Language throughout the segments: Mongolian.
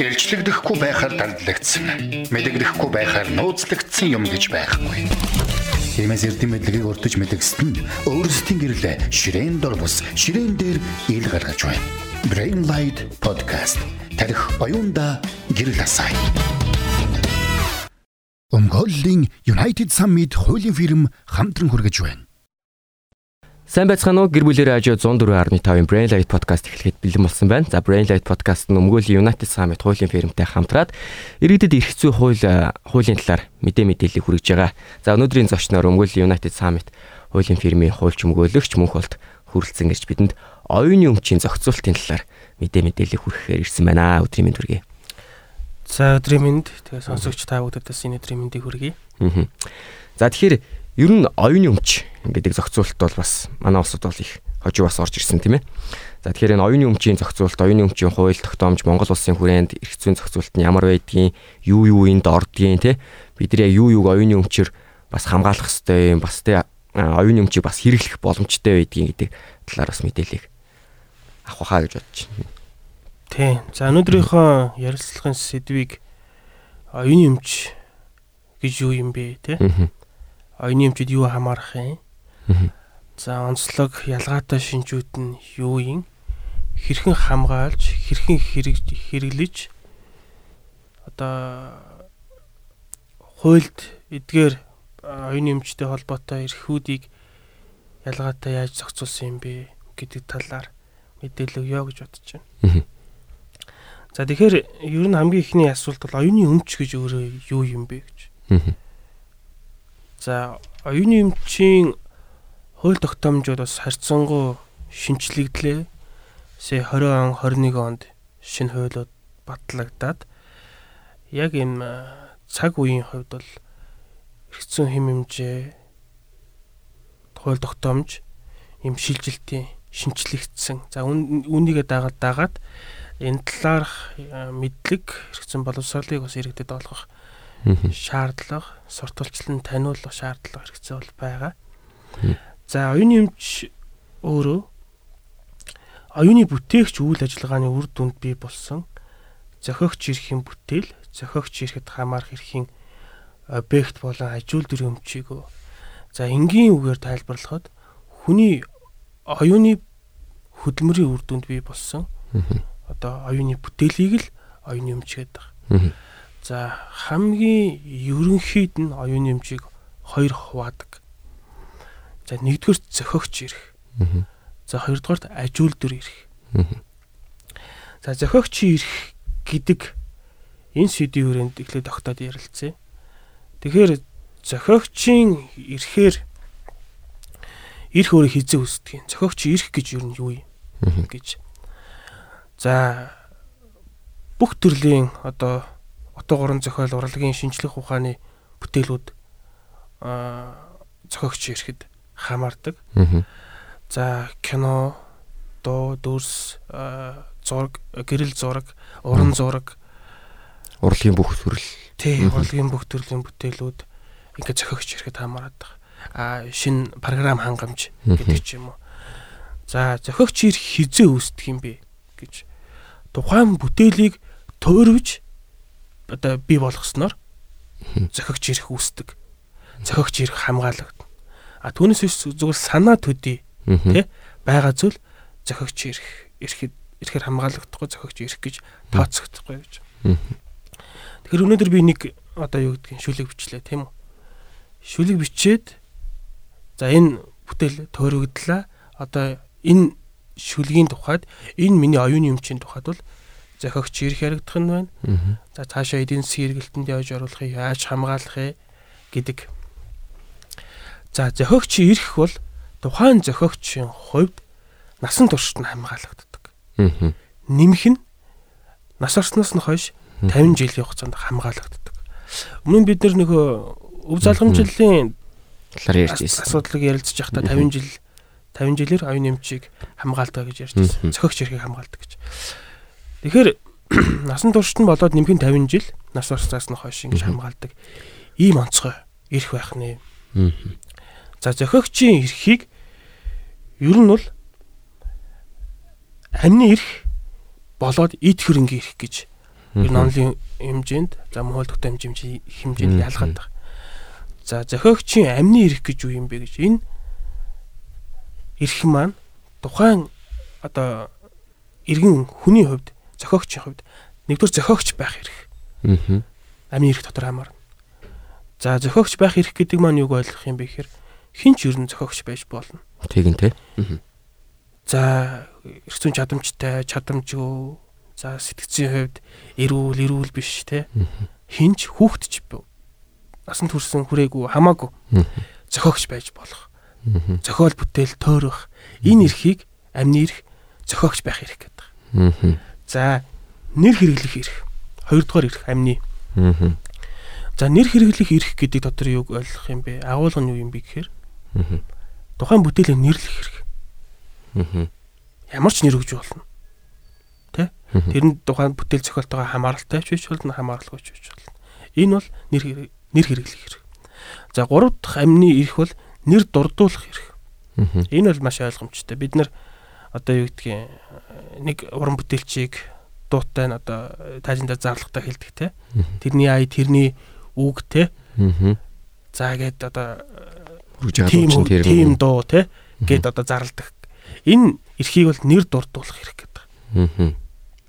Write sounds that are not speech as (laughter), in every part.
Илчлэгдэхгүй байхаар дандлагдсан. Мэдэгдэхгүй байхаар нууцлагдсан юм гэж байхгүй. Тиймээс эрдэм мэдлэгийг өртөж мэдгэсэд нь өөрсдийн гэрлээ ширээн дор бус ширээн дээр ил гаргаж байна. Brain Light Podcast тарих оюунда гэрэл асаая. Өмгөөллийн United Summit хуулийн фирм хамтран хүргэж байна. Сайн байцгаана уу? Гэр бүлэрээ ажил 104.5-ын Brain Light podcast эхлэхэд бэлэн болсон байна. За Brain Light podcast нь өмгөөллийн United Summit хуулийн фирмтэй хамтраад иргэдэд эрх зүй хууль хуулийн талаар мэдээ мэдээлэл хүргэж байгаа. За өнөөдрийн зочноор өмгөөллийн United Summit хуулийн фирмийн хуульч өмгөөлөгч мөнх болт хүрэлцэн ирж бидэнд оюуны өмчийн зохицуултын талаар мэдээ мэдээлэл хүргэхээр ирсэн байна. Өдрийн мэнд хүргэе. За өдрийн мэнд тэгээ сонсогч та бүхэдээс энэ өдрийн мэндийг хүргэе. За тэгэхээр ер нь оюуны өмч гэдэг зохицуулт бол бас манай улсад бол их хожуу бас орж ирсэн тийм ээ. За тэгэхээр энэ оюуны өмчийн зохицуулт, оюуны өмчийн хууль тогтоомж Монгол улсын хүрээнд эрх зүйн зохицуулт нь ямар байдгийг, юу юу энд ордгийг тий бидний юу юуг оюуны өмчөр бас хамгаалах хэрэгтэй юм, бас тий оюуны өмчийг бас хэрэглэх боломжтой байдгийг гэдэг талаар бас мэдээлэл авах хаа гэж бодож байна. Тий. За өнөөдрийнхөө ярилцлагын сэдвийг оюуны өмч гэж юу юм бэ тий? Оюуны өмчөд юу хамаарах юм? За онцлог ялгаатай шинжүүд нь юу юм? Хэрхэн хамгаалж, хэрхэн хэрэглэж одоо хуульд эдгээр оюуны өмчтэй холбоотой эрхүүдийг ялгаатай яаж зохицуулсан юм бэ гэдэг талаар мэдээлэл өгөө гэж бодож байна. За тэгэхээр ер нь хамгийн ихний асуулт бол оюуны өмч гэж өөрөө юу юм бэ гэж. За оюуны өмчийн хууль тогтоомжууд бас харьцангуй шинчлэгдлээ. Сая 20 он 21 онд шинэ хуулиуд батлагдаад яг энэ цаг үеийн хувьд бол эргэцэн хэм хэмжээ хууль тогтоомж им шилжилтийн шинчлэгдсэн. За үүнийгээ дагаад дагаад энэ талаарх мэдлэг эргэцэн боловсролыг бас иргэдэд олгох шаардлага, сурталчлан таниулах шаардлага хэрэгцээ бол байгаа. За оюуны эмч өөрөө оюуны бүтээгч үйл ажиллагааны үр дүнд бий болсон зохиогч эрхийн бүтээл, зохиогч эрхэд хамаарх эрхийн объект болон ажил дүрийн өмчийг за энгийн үгээр тайлбарлахад хүний оюуны хөдөлмөрийн үр дүнд бий болсон одоо оюуны бүтээлийг л оюуны өмч гэдэг. За хамгийн ерөнхийд нь оюуны эмчийг хоёр хуваадаг. За нэгдүгээр зохиогч ирэх. За хоёрдугаарт ажил дүр ирэх. За зохиогч ирэх гэдэг энэ сэдвийн хүрээнд эхлээд тогтоод ярилцъя. Тэгэхээр зохиогчийн ирэхээр ирэх өөрөө хизээ үсдэг юм. Зохиогч ирэх гэж юу юм гэж. За бүх төрлийн одоо утга гурван зохиол урлагийн шинжлэх ухааны бүтээлүүд аа зохиогч ирэхэд хамаардаг. За кино, дуу, дүрс, зураг, гэрэл зураг, уран зураг, урлагийн бүх төрөл. Тий, урлагийн бүх төрлийн бүтээлүүд ингээд зохиогч ирэхэд хамаарат байгаа. А шин програм хангамж гэдэг ч юм уу. За зохиогч ирэх хизээ үүсдэг юм бэ гэж тухайн бүтээлийг туурвж одоо бий болгосноор зохиогч ирэх үүсдэг. Зохиогч ирэх хамгаалагдана. А түүнээс зүгээр санаа төдий тий байгаа зүйл зохиогч ирэх ирэхэд ирэхээр хамгаалагдахгүй зохиогч ирэх гэж тооцогдохгүй гэж. Тэгэхээр өнөөдөр би нэг одоо юу гэдгийг шүлэг бичлээ тийм үү? Шүлэг бичээд за энэ бүтээл төөрөгдлөө одоо энэ шүлгийн тухайд энэ миний оюуны өмчийн тухайд бол зохиогч ирэх яригдах нь байна. За цаашаа эдийн засгийн эргэлтэнд явж оруулахыг яаж хамгаалах гэдэг За зохиогч ирэх бол тухайн зохиогчийн хувьд насан туршид нь хамгаалагддаг. Нэмэх нь нас орсноос нь хойш 50 жилийн хугацаанд хамгаалагддаг. Өмнө нь бид нөгөө өв залгамжлалын талаар ярьж байсан. Асуудлыг ярилцж байхдаа 50 жил 50 жилээр оюун эмчийг хамгаалдаг гэж ярьж байсан. Зохиогч ирэхийг хамгаалдаг гэж. Тэгэхээр (clears throat) насан туршид нь болоод нэмэх нь 50 жил нас орсноос нь хойш ингэж хамгаалдаг. Ийм онцгой ирэх байх нэ. За зохиогчийн эрхийг ер нь бол амны эрх болоод эд хөрөнгө ирэх гэж ер нь онлын хэмжээнд за мөн хөлтөгтэй хэмжээнд ялгаад байгаа. За зохиогчийн амны ирэх гэж юу юм бэ гэж? Энэ эрх маань тухайн одоо иргэн хүний хувьд зохиогчийн хувьд нэгдүгээр зохиогч байх эрх. Аа. Амны эрх дотор хамаарна. За зохиогч байх эрх гэдэг маань юуг ойлгох юм бэ гэхээр хин ч ер нь зохиогч байж болно. Нь те. Аа. За эрх зүйн чадамжтай, чадамжгүй, за сэтгцийн хувьд эрүүл, эрүүл биш те. Хинч хүүхдч насан турсан хүрээгүй хамаагүй зохиогч байж болох. Зохиол бүтээл төөрөх энэ эрхийг амны эрх зохиогч байх эрх гэдэг. За нэр хэрэглэх эрх. Хоёрдугаар эрх амны. За нэр хэрэглэх эрх гэдэг дотор юуг ойлгох юм бэ? Агуулга нь юу юм бэ гэхээр тухайн бүтээлийг нэрлэх эрх. Ямар ч нэр өгж болно. Тэ? Тэр нь тухайн бүтээл зохиолтойгоо хамааралтай ч биш болно, хамааралгүй ч биш болно. Энэ бол нэр нэр хэрэглэх эрх. За гурав дахь амны эрх бол нэр дурдуулах эрх. Энэ бол маш ойлгомжтой. Бид нар одоо юу гэдгийг нэг уран бүтээлчийг дуутай нь одоо таажинда зарлахтаа хэлдэг те. Тэрний ая тэрний үг те. За гээд одоо тийм тийм дуу те гээд одоо зарладаг. Энэ эрхийг бол нэр дурдуулах хэрэг гэдэг. Аа.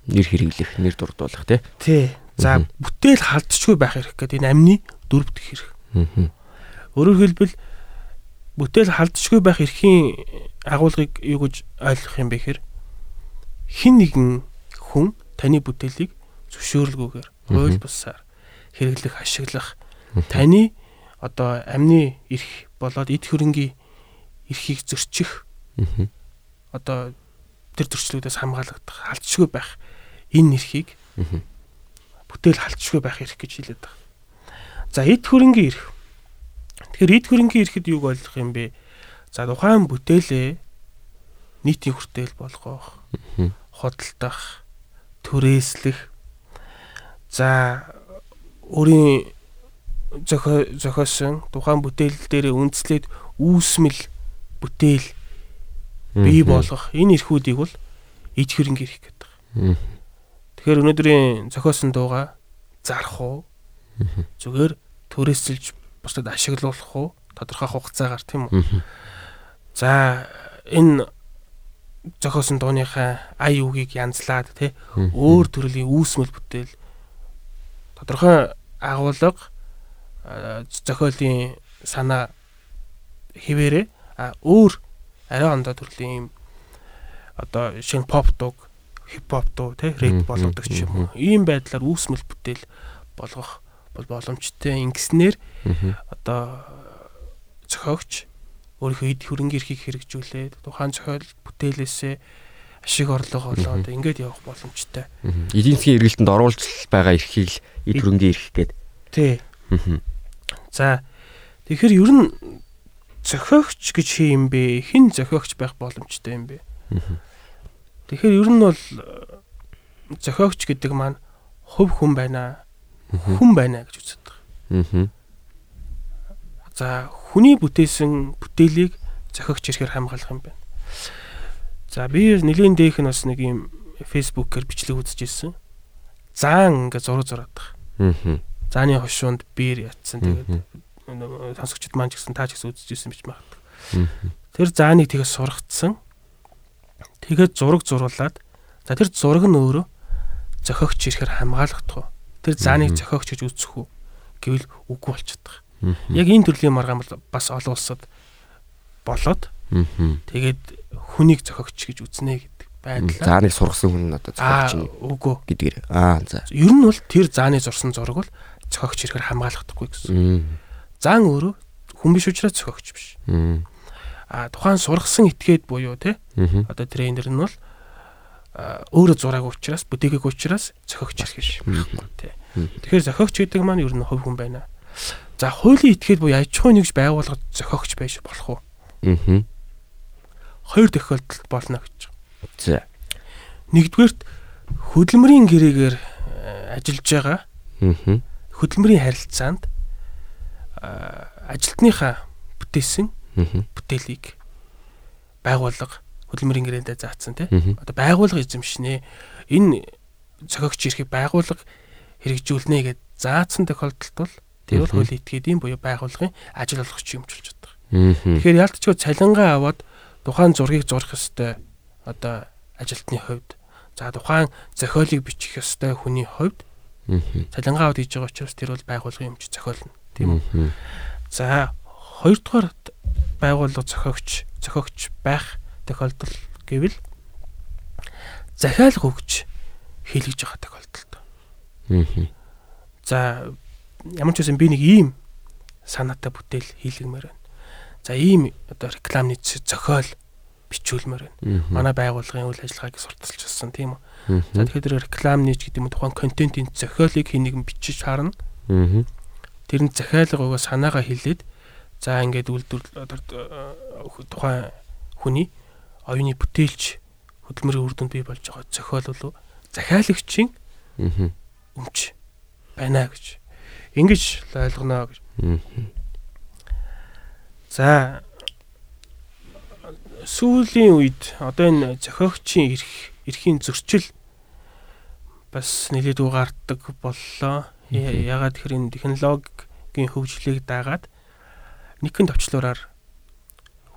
Нэр хэрэглэх, нэр дурдуулах те. Тий. За бүтээл халдчихгүй байх хэрэг гэдэг энэ амны дөрөв дэх хэрэг. Аа. Өөрөөр хэлбэл бүтээл халдчихгүй байх эрхийн агуулгыг юу гэж ойлгох юм бэ гэхээр хин нэгэн хүн таны бүтээлийг зөвшөөрлгүйгээр хууль бусаар хэрэглэх, ашиглах таны одоо амны эрх болоод эд хөрөнгийн эрхийг зөрчих одоо тэр зөрчлүүдээс хамгаалагдах халдшгүй байх энэ эрхийг бүтээл халдшгүй байх эрх гэж хэлээд байгаа. За эд хөрөнгийн эрх. Тэгэхээр эд хөрөнгийн эрхэд юуг ойлгох юм бэ? За тухайн бүтээлээ нийтийн хүртэл болгох, худалдах, түрээслэх. За өөрийн зохио зохиосон тухайн бүтээл дээр үндэслээд үүсмэл бүтээл бий болгох энэ эрхүүдийг бол ид хөрөнгө эрх гэдэг. Тэгэхээр өнөөдрийн зохиосон дууга зарах уу? Зүгээр түрээсэлж бусдад ашиглуулах уу? Тодорхой хугацаагаар тийм үү? За энэ зохиосон дууныхаа ая үгийг янзлаад тий өөр төрлийн үүсмэл бүтээл тодорхой агуулга зохиолын санаа хിവэрэ а өөр арай ондоо төрлийн юм одоо шинэ pop дуг хип хоп дуу тий рэп болгодог ч юм уу ийм байдлаар үүсмэл бүтээл болгох бол боломжтой ингэснээр одоо зохиогч өөрийнхөө эд хөрөнгө эрхийг хэрэгжүүлээд тухайн зохиол бүтээлээсээ ашиг орлого олоод ингээд явах боломжтой. Эдийн засгийн эргэлтэнд оруулж байгаа эрхийг эд хөрөнгөний эрх гээд. Тий. За тэгэхээр ер нь зохиогч гэж хий юм бэ? Хэн зохиогч байх боломжтой юм бэ? Тэгэхээр ер нь бол зохиогч гэдэг маань хувь хүн байна. Хүн байна гэж үздэг. Аа. За хүний бүтээсэн бүтээлийг зохиогч ирэхээр хамгаалах юм байна. За би нэлийн дээх нь бас нэг юм фэйсбүүкээр бичлэг үзчихсэн. Заан ингээ зураг зураад байгаа. Аа. Зааны хошуунд биер ятсан тэгээд сонсогчд маань ч гэсэн таа ч гэсэн үзчихсэн бич магадгүй. Тэр зааныг тэгээ сургацсан. Тэгээд зураг зуруулад за тэр зураг нь өөрөө зохиогч ирэхээр хамгаалагдах уу? Тэр зааныг зохиогч гэж үзэх үү? гэвэл үгүй болчиход байгаа. Яг энэ төрлийн маргаан бас олон улсад болоод тэгээд хүнийг зохиогч гэж үзнэ гэдэг байдлаа. Зааныг сургасан хүн нь одоо зохиогч нь үгүй гэдгээр. Аа за. Ер нь бол тэр зааны зурсан зураг бол зохиогч ирэхээр хамгаалагдахгүй гэсэн. Заан өөрөө хүн биш учраас зохиогч биш. Аа тухайн сургасан этгээд буюу те одоо тренер нь бол өөрөө зураг учраас бүтээгээг учраас зохиогч ирэх байхгүй те. Тэгэхээр зохиогч гэдэг маань ер нь хувь хүн байна. За хуулийн этгээд буюу аж ахуйн нэгж байгууллагад зохиогч байж болох уу? Аа. Хоёр тохиолдолд болно гэж. За. Нэгдүгээрт хөдөлмөрийн гэрээгээр ажиллаж байгаа. Аа. Хөдөлмөрийн харилцаанд ажилтныхаа бүтээсэн бүтээлийг байгууллага хөдөлмөрийн гэрээндээ заасан тий. Одоо байгууллага эзэмшнэ. Энэ цохигч эрхийг байгууллага хэрэгжүүлнэ гэж заасан тохиолдолд бол тэр бол хуулийн этгээдийн буюу байгууллагын ажил олгогч юмжуулж чаддаг. Мгм. Тэгэхээр ялтчгүй цалингаа аваад тухайн зургийг зурх ёстой одоо ажилтны хувьд за тухайн зохиолыг бичих ёстой хүний хувьд цалингаа аваад хийж байгаа учраас тэр бол байгууллагын өмч зохиолно тийм үү. За хоёрдугаар байгууллага зохиогч зохиогч байх тохиолдол гэвэл захиалга өгч хийлгэж байгаа тохиолдолд. Мгм. За ямар ч үсэн би нэг ийм санаатай бүтээл хийлгэмээр байна. За ийм одоо рекламны зохиол бичүүлмээр байна. Манай байгууллагын үйл ажиллагааг сурталчилсан тийм үү. За тэгэхээр тэр рекламны ч гэдэг уу тухайн контентын зохиолыг нэгэн бичиж харна. Мгм. Тэр нь захиалга өгөө санаагаа хэлээд за ингээд үйлдвэр тухайн хүний оюуны бүтээлч хөдөлмөрийн үр дүнд бий болж байгаа зохиол болов захиалагчийн өмч байна гэж ингэж ойлгоно гэж. За сүүлийн үед одоо энэ зохиогчийн эрх эрхийн зөрчил бас нэлээд угаардаг боллоо. Ягаад гэхээр энэ технологийн хөгжлийг дагаад нэгэн төвчлөөрөөр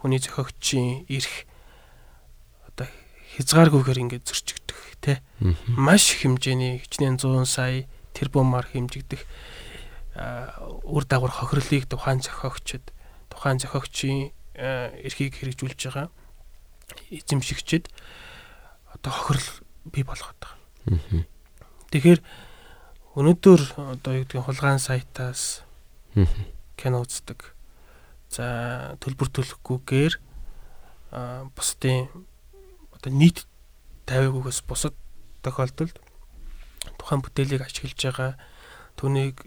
хүний зохиогчийн эрх хязгааргүйгээр ингээд зөрчигдөх тий маш их хэмжээний хичнээн 100 сая тэрбумаар хэмжигдэх үр дагавар хохирлыг тухайн зохиогчд тухайн зохиогчийн эрхийг хэрэгжүүлж байгаа эзэмшигчд одоо хохирол бий болгоод байгаа. Тэгэхээр өнөөдөр одоо юу гэдгийг хулгайн сайтаас кино үздэг. За төлбөр төлөхгүйгээр бусдын одоо нийт тавиагүйгээс бусад тохиолдолд тухайн бүтээлийг ашиглаж байгаа түүнийг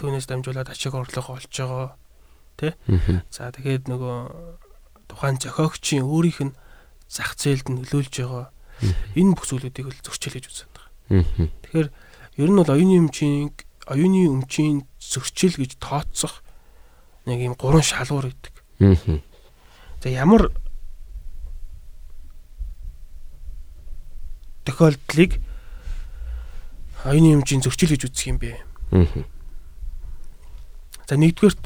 түүнээс дамжуулаад ашиг орлого олж байгаа. Мгм. За тэгээд нөгөө тухайн зохиогчийн өөрийнх нь зах зээлд нөлөөлж байгаа энэ бүх зүйлүүдийг л зөрчил гэж үздэг. Тэгэхээр ер нь бол оюуны өмчийн оюуны өмчийн зөрчил гэж тооцох нэг юм гурван шалгуур гэдэг. За ямар тохиолдлыг оюуны өмчийн зөрчил гэж үзэх юм бэ? Мгм. За нэгдүгээрт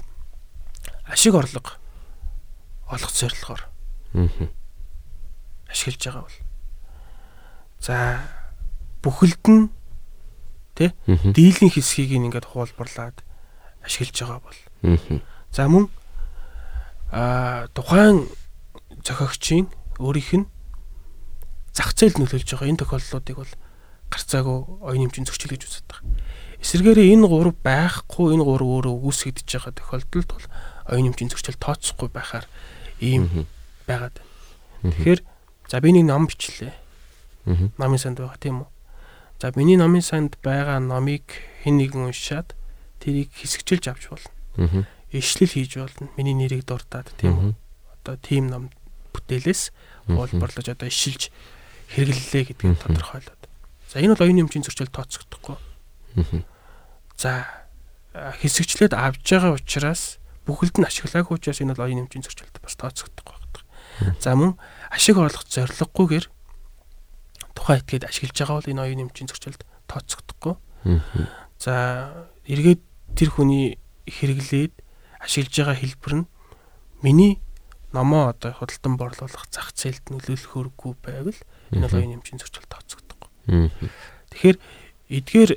ашиг орлого олох зорилгоор Мгм. ашиглаж байгаа бол. За бүхэлд нь Мгм. дийлэн хэсгийг ингээд хуулбарлаад ашиглаж байгаа бол. За мөн а тухайн зохиогчийн өөрийнх нь зах зээл нөлөөлж байгаа энэ тохиолдлуудыг бол гарцаагүй оюуны эмчийн зөрчил гэж үздэг байгаа. Эсвэргээрээ энэ гурав байхгүй энэ гурав өөрөө үүсгэж байгаа тохиолдолд бол оюуны эмчийн зөрчил тооцохгүй байхаар ийм байгаад байна. Тэгэхээр за би нэг ном бичлээ. Мгм. Номын санд байгаа тийм үү? За миний номын санд байгаа номыг хэн нэгэн уншаад тэрийг хэсэгчилж авч болно. Ишлэл хийж болно. Миний нэрийг дурдаад тийм үү? Одоо тим ном бүтээлээс хуулбарлаж одоо ишилж хэрэглэлээ гэдгийг тодорхойлоод. За энэ бол оюуны эмчийн зөрчил тооцогдохгүй. За хэсэгчлээд авж байгаа учраас бүхэлд нь ашиглаагүй учраас энэ бол оюуны эмчийн зөрчилд бас тооцогдохгүй байна. За мөн ашиг орлох зорилгогүйгээр тухайн этгээд ашиглаж байгаа бол энэ оюуны эмчийн зөрчилд тооцогдохгүй. За эргээд тэр хүний хэрэглээд ашиглаж байгаа хэлбэр нь миний номоо одоо худалдан борлуулах зах зээлд нөлөөлөхөөргүй байвал энэ бол оюуны эмчийн зөрчил тооцогдохгүй. Мгм. Тэгэхээр эдгээр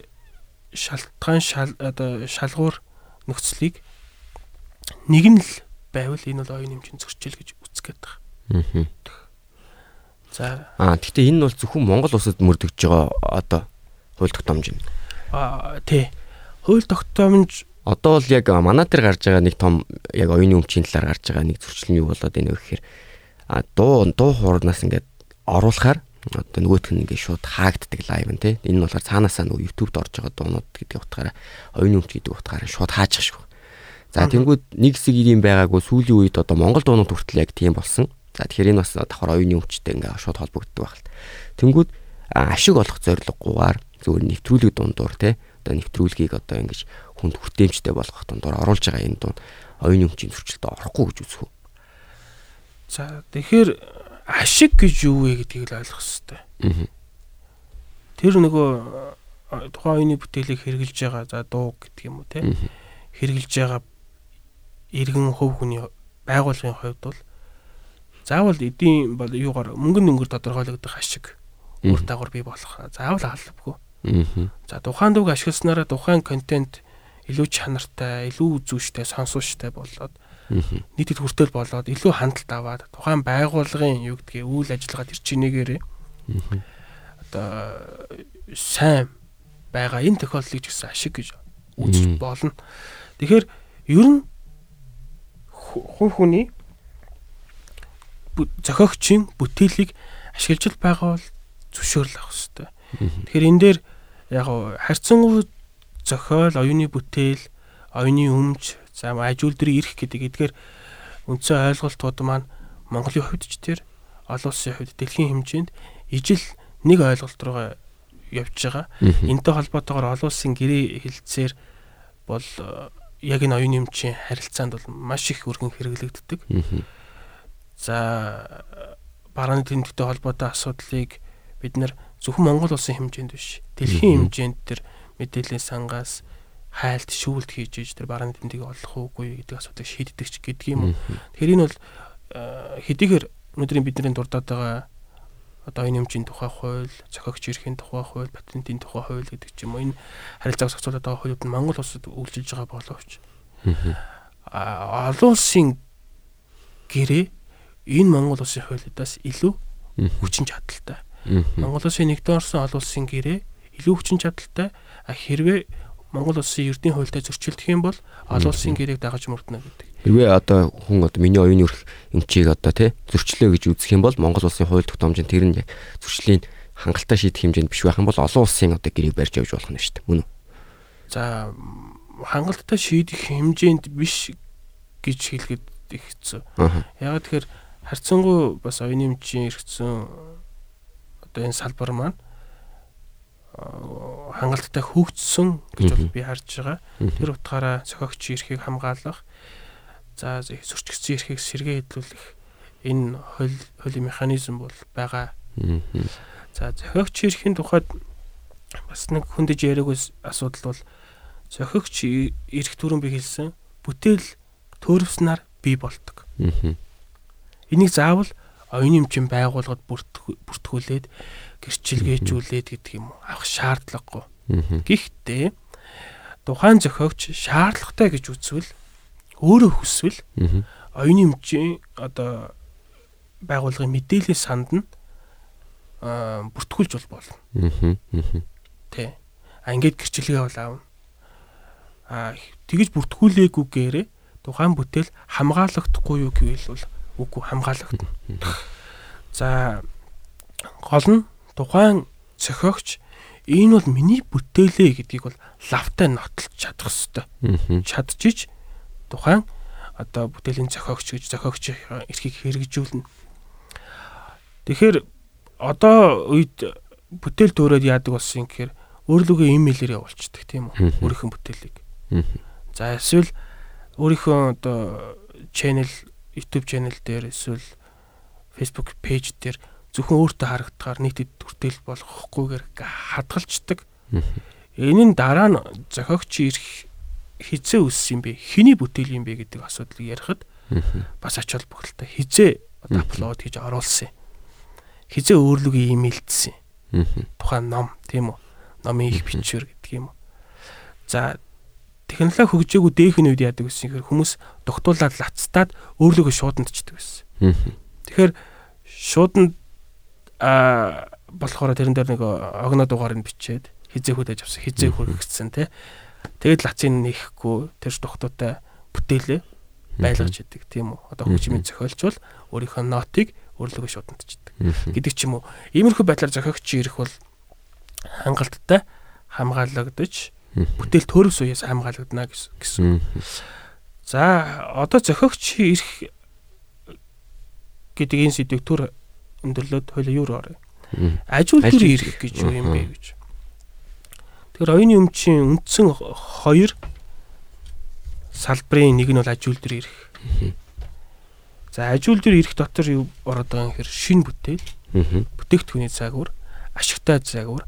шалтгаан шал одоо шалгуур нөхцөлийг нэг нь л байвал энэ бол оюуны эмчийн зөрчил гэж байна. Мгм. За Аа гэхдээ энэ нь бол зөвхөн Монгол улсад мөрдөгж байгаа одоо хууль тогтоомж байна. а тий. Хууль тогтоомж Одоо бол яг манай дээр гарч байгаа нэг том яг оюуны өмчийн талаар гарч байгаа нэг зөрчил нь юу болоод байна вэ гэхээр а дуу дуу хуурнаас ингээд оруулахаар одоо нөгөөх нь ингээд шууд хаагддаг лайв нь тий. Энэ нь болохоор цаанаасаа нөгөө YouTube-д орж байгаа дуунууд гэдэг утгаараа оюуны өмч гэдэг утгаараа шууд хаачих шүү. За тэнгууд нэг хэсэг ийм байгаагүй сүүлийн үед одоо Монгол дуунууд хүртэл яг тийм болсон. За тэгэхээр энэ бас давхар оюуны өмчтэй ингээд шууд холбогддог байх л. Тэнгууд ашиг олох зорилгогүйгээр зөвхөн нэвтрүүлэг дундуур тий одоо нэвтрүүлгийг одоо ингэж хүнд хүртээмжтэй болгох дундуур оруулж байгаа энэ дунд оюуны өмчийн зөрчилд орохгүй гэж үзэх үү. за тэгэхээр ашиг гэж юу вэ гэдгийг л ойлгох хэрэгтэй. Тэр нөгөө тухайн үеийн бүтээлийг хэрэгжилж байгаа за дуу гэдэг юм уу те хэрэгжилж байгаа иргэн хөв хүний байгууллагын хувьд бол заавал эдийн бол юугаар мөнгөнд өнгөр тодорхойлогдох ашиг үр дагавар бий болох заавал албагүй. За тухайн дууг ашигласнараа тухайн контент илүү чанартай, илүү үзүүштэй, сонсууштай болоод. Нийтэд хүртэл болоод илүү хандлт аваад тухайн байгууллагын юу гэдгийг үйл ажиллагаа тэр чинээгээр одоо сайн байгаа энэ тохиолдлыг ч гэсэн ашиг гэж үзэж болно. Тэгэхээр ер нь хувь хүний зохиогчийн бүтээлийг ашиглаж байгаа бол зөвшөөрөл авах хэрэгтэй. Тэгэхээр энэ дээр яг харьцангуй зохиол, оюуны бүтээл, оюуны өмч, за ажил дээр ирэх гэдэг эдгээр үндсэн ойлголтууд маань Монголын хувьд ч тэр олон улсын хувьд дэлхийн хэмжээнд ижил нэг ойлголт руугаа явж байгаа. Энтэй холбоотойгоор олон улсын гэрээ хэлцээр бол э, яг энэ оюуны өмчийн харилцаанд бол маш их өргөн хэрэглэгддэг. За барааны тэмдэгтэй холбоотой асуудлыг бид нэр зөвхөн Монгол улсын хэмжээнд биш дэлхийн хэмжээнд тэр мэдээллийн сангаас хайлт шүүлт хийж иж тэр барааны тэмдгийг олох уугүй гэдэг асуудыг шийддэг ч гэдэг юм. Тэгэхээр энэ бол э, хэдийгээр өнөөдрийн бидний дурдаад байгаа одоо энэ хэмжээний тухай хууль, зохиогч эрхийн тухай хууль, патентын тухай хууль гэдэг ч юм уу энэ харилцааг зохицуулаад байгаа хуулиуд нь Монгол улсад үйлчилж байгаа боловч. А олон улсын гэрээ энэ Монгол улсын хуулиудаас илүү хүчин чадалтай. Монгол улсын нэгдэн орсон олон улсын гэрээ илүү хүчин чадалтай. Хэрвээ Монгол улсын эрдийн хуультай зөрчилдөх юм бол олон улсын гэрээг дагаж мөрднө гэдэг. Хэрвээ одоо хүн одоо миний оюуны өрх эмчийг одоо тий зөрчлөө гэж үзэх юм бол Монгол улсын хууль тогтоомжийн тэр нь яг зөрчлийн хангалттай шийдэх хэмжээнд биш байх юм бол олон улсын одоо гэрээг барьж явж болох нь шүү дээ. Мөн үү? За хангалттай шийдэх хэмжээнд биш гэж хэлгээд их хэцүү. Яг тэгэхээр харьцангуй бас оюуны эмчийн эргэцэн одоо энэ салбар маань аа, хангалттай хөгжсөн гэж бол би харж байгаа. Тэр утгаараа зохиогч эрхийг хамгаалах за зөрчигдсөн эрхийг сэргээ хэдлүүлэх энэ хууль хуулийн механизм бол байгаа. За зохиогч эрхийн тухайд бас нэг хүндэж яриаггүй асуудал бол зохиогч эрх төрөн би хэлсэн бүтээл төөрөвснаар бий болдог. Энийг заавал оюуны эмчийн байгууллагад бүртгүү- бүртгүүлээд гэрчилгээжүүлээд гэдэг юм уу авах шаардлагагүй. Гэхдээ тухайн зохиогч шаардлагатай гэж үзвэл өөрөө хүсвэл оюуны эмчийн одоо байгууллагын мэдээллийн санд нь бүртгүүлж бол болно. Тэ. А ингээд гэрчилгээ бол аавна. А тэгж бүртгүүлээгүйгээрээ тухайн бүтээл хамгаалагдахгүй юу гэвэл үгүй хамгаалагдана. За гол нь тухайн зохиогч энэ бол миний бүтээлээ гэдгийг бол лавтай нотолж чадах хэвээр чадчих тухайн одоо бүтээлийн зохиогч гэж зохиогчийн эрхийг хэрэгжүүлнэ. Тэгэхээр одоо үед бүтээл төөрөөд яадаг болсон гэхээр өөрлөгөө имэйлээр явуулчихдаг тийм үү? Өөрийнхөө бүтээлийг. За эсвэл өөрийнхөө одоо channel YouTube channel дээр эсвэл Facebook page дээр зөвхөн өөртөө харагдахаар нийтэд хүртэл болохгүйгээр хадгалцдаг. Энэ нь дараа нь зохиогч ирэх хизээ үссэн юм бэ? Хиний бүтээл юм бэ гэдэг асуудлыг ярихад бас ач холбогдолтой. Хизээ апплод хийж оруулсан. Хизээ өөрлөгөө имэйлдсэн. Тухайн ном тийм үү? Номын их бичвэр гэдэг юм уу. За технологи хөгжөөгөө дээхэн үед яадаг гэсэн юм хүмүүс тогтуулаад лацтаад өөрлөгөө шуудандчдаг байсан. Тэгэхээр шууданд а болохоор тэрэн дээр нэг огноо дугаар нь бичээд хизээ хөдөөж авсан хизээ хүргэсэн тий. Тэгэд лацыг нэхэхгүй тэр тухтуутай бүтээлээ байлгаж идэг тийм үү. Одоо хөгжмийн зохиолч бол өөрийнхөө нотыг өөрлөгөө шуудандчдаг гэдэг ч юм уу. Иймэрхүү байдлаар зохиогч ирэх бол хангалттай хамгаалагдаж бүтээл төрөс үеэс хамгаалагдана гэсэн-. За одоо зохиогч ирэх гэдэг энэ сэдвийг төр өндөрлөөд хоёлаа юу орё. Ажил төр ирэх гэж юу юм бэ гэж. Тэгэхээр оюуны өмчийн үндсэн хоёр салбарын нэг нь бол ажил төр ирэх. За ажил дээр ирэх дотор юу ороод байгаа юм хэр шин бүтээл, бүтээгдэхүүний загвар, ашигтай загвар,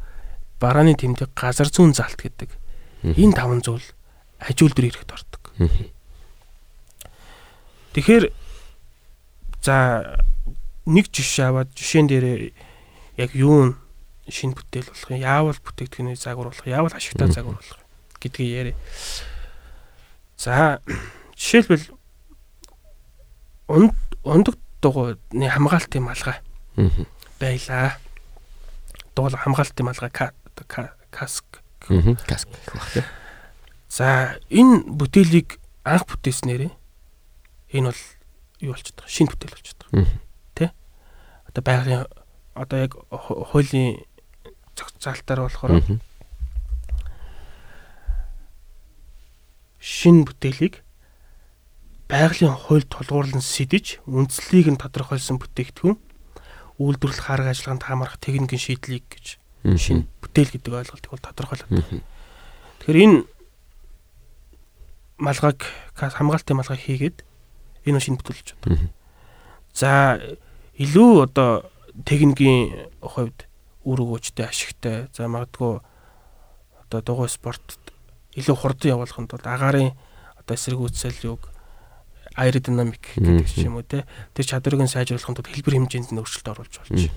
барааны тэмдэг, газар зүүн залт гэдэг. Энэ таван зүйл ажил дээр ирэхэд ордог. Тэгэхээр за нэг жишээ аваад жишээн дээр яг юу нь шин бүтээл болох юм, яавал бүтээгдэхүүний загвар болох, яавал ашигтай загвар болох гэдгийг яриа. За жишээлбэл унд ундаг дугуйны хамгаалтын малгай Аа. байлаа. Дуул хамгаалтын малгай ка- ка- каск. Аа. Каск гэх баг тийм. За энэ бүтээлийг анх бүтээснээрээ энэ бол юу болчиход байгаа? Шинэ бүтээл болчиход байгаа. Аа. Тэ? Одоо байгалийн одоо яг ху- хуулийн зохицаалтаар болохоор Аа. шинэ бүтээлийг байгалийн хууль тулгуурлан сэдэж үндслийг нь тодорхойлсон бүтээгдэхүүн үйлдвэрлэх арга ажиллагаанд хамаарах техникийн шийдлийг гэж шинэ бүтээл гэдэг ойлголтыг бол тодорхойлоод. Тэгэхээр энэ малгайг хамгаалтын малгайг хийгээд энэ шинэ бүтээл болж байна. За илүү одоо техникийн хувьд үр өгөөжтэй ашигтай за магадгүй одоо дугуй спортод илүү хурдан явуулахын тулд агаарын одоо эсэргүүцэл юг аэродинамик гэдэг ч юм уу те тэр чадварыг нь сайжруулахын тулд хэлбэр хэмжээнд нь өөрчлөлт оруулж болж.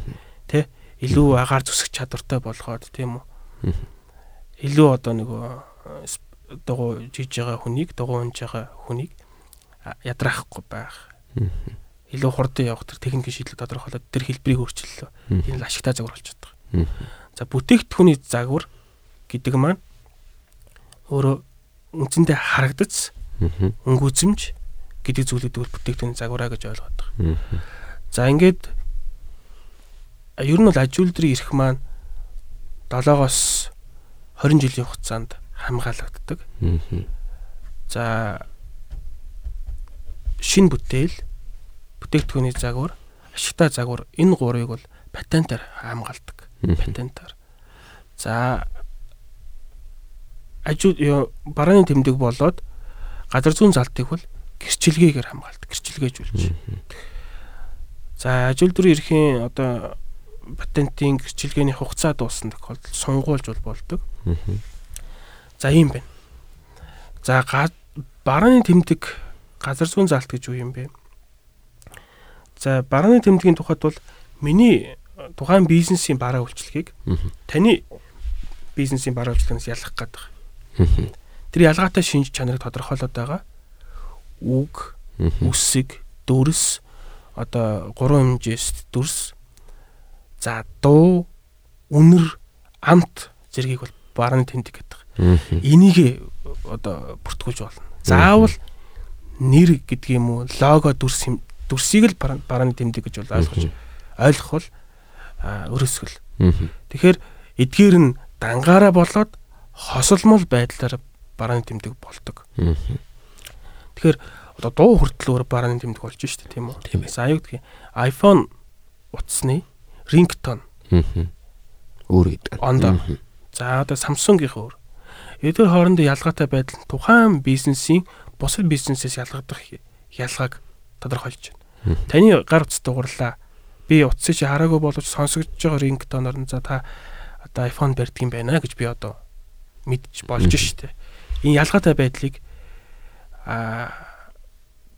Те илүү агаар зүсэх чадвартай болгоод тийм үү? Илүү одоо нөгөө дугуй жиж байгаа хүнийг дугуй унж байгаа хүнийг ядраахгүй байх. Илүү хурдан явах тэр техникийн шийдлийг тодорхойлоод тэр хэлбэрийг өөрчлөлөө энэ л ашигтай загвар болж байгаа. За бүтээгдэхүүний загвар гэдэг маань өөрөө үндсэндээ харагдц өнгөзөмж гэдэг зүйлүүд бол бүтээгдэхүүний загвараа гэж ойлгоод байгаа. За ингээд ер нь бол аж үйлдвэрийн эрх маань 7-оос 20 жилийн хугацаанд хамгаалагддаг. За шин бүтээл бүтээгдэхүүний загвар, ашигтай загвар энэ гурыг бол патентаар хамгаалдаг. Патентаар. За ажил барааны тэмдэг болоод газар зүүн залтыг бол гэрчилгээгээр хамгаалдаг. Гэрчилгээжүүлж. За ажил дүрийн эрхийн одоо патентын гэрчилгээний хугацаа дууссан тохиолдолд сунгуулж бол болдог. За ийм байна. За барааны тэмдэг газар зүүн залт гэж юу юм бэ? За барааны тэмдгийн тухайд бол миний тухайн бизнесийн бараа үйлчлэгийг таны бизнесийн бараа үйлчлэгээс ялгах гэдэг. Тэр ялгаатай шинж чанарыг тодорхойлоод байгаа. Үг, үсэг, дүрс одоо гурван хэмжээс дүрс. За дуу, үнэр, амт зэргийг бол барааны тэмдэг гэдэг. Энийг одоо бүртгүүлж болно. Заавал нэр гэдэг юм уу, лого дүрс юм- дүрсийг л барааны тэмдэг гэж бол ойлгож ойлгох бол өрөсгөл. Тэгэхээр эдгээр нь дангаараа болоод хосолмол байдлаар барааны тэмдэг болдог. Тэгэхээр одоо дуу хүртэл өөр барааны тэмдэг болж штэ тийм үү? За аюу гэх iPhone утасны рингтон Өөр гэдэг. ондоо. За одоо Samsung-ийн өөр. Эдгээр хоорондоо ялгаатай байдал тухайн бизнесийн бусад бизнесээс ялгагдах ялгааг тодорхойлж байна. Таны гар утас дугуурлаа. Би утсыг чи хараагүй боловч сонсогдож байгаа рингтоноор нь за та одоо iPhone барьдаг юм байна гэж би одоо мэдж болж штэ. Энэ ялгаатай байдлыг а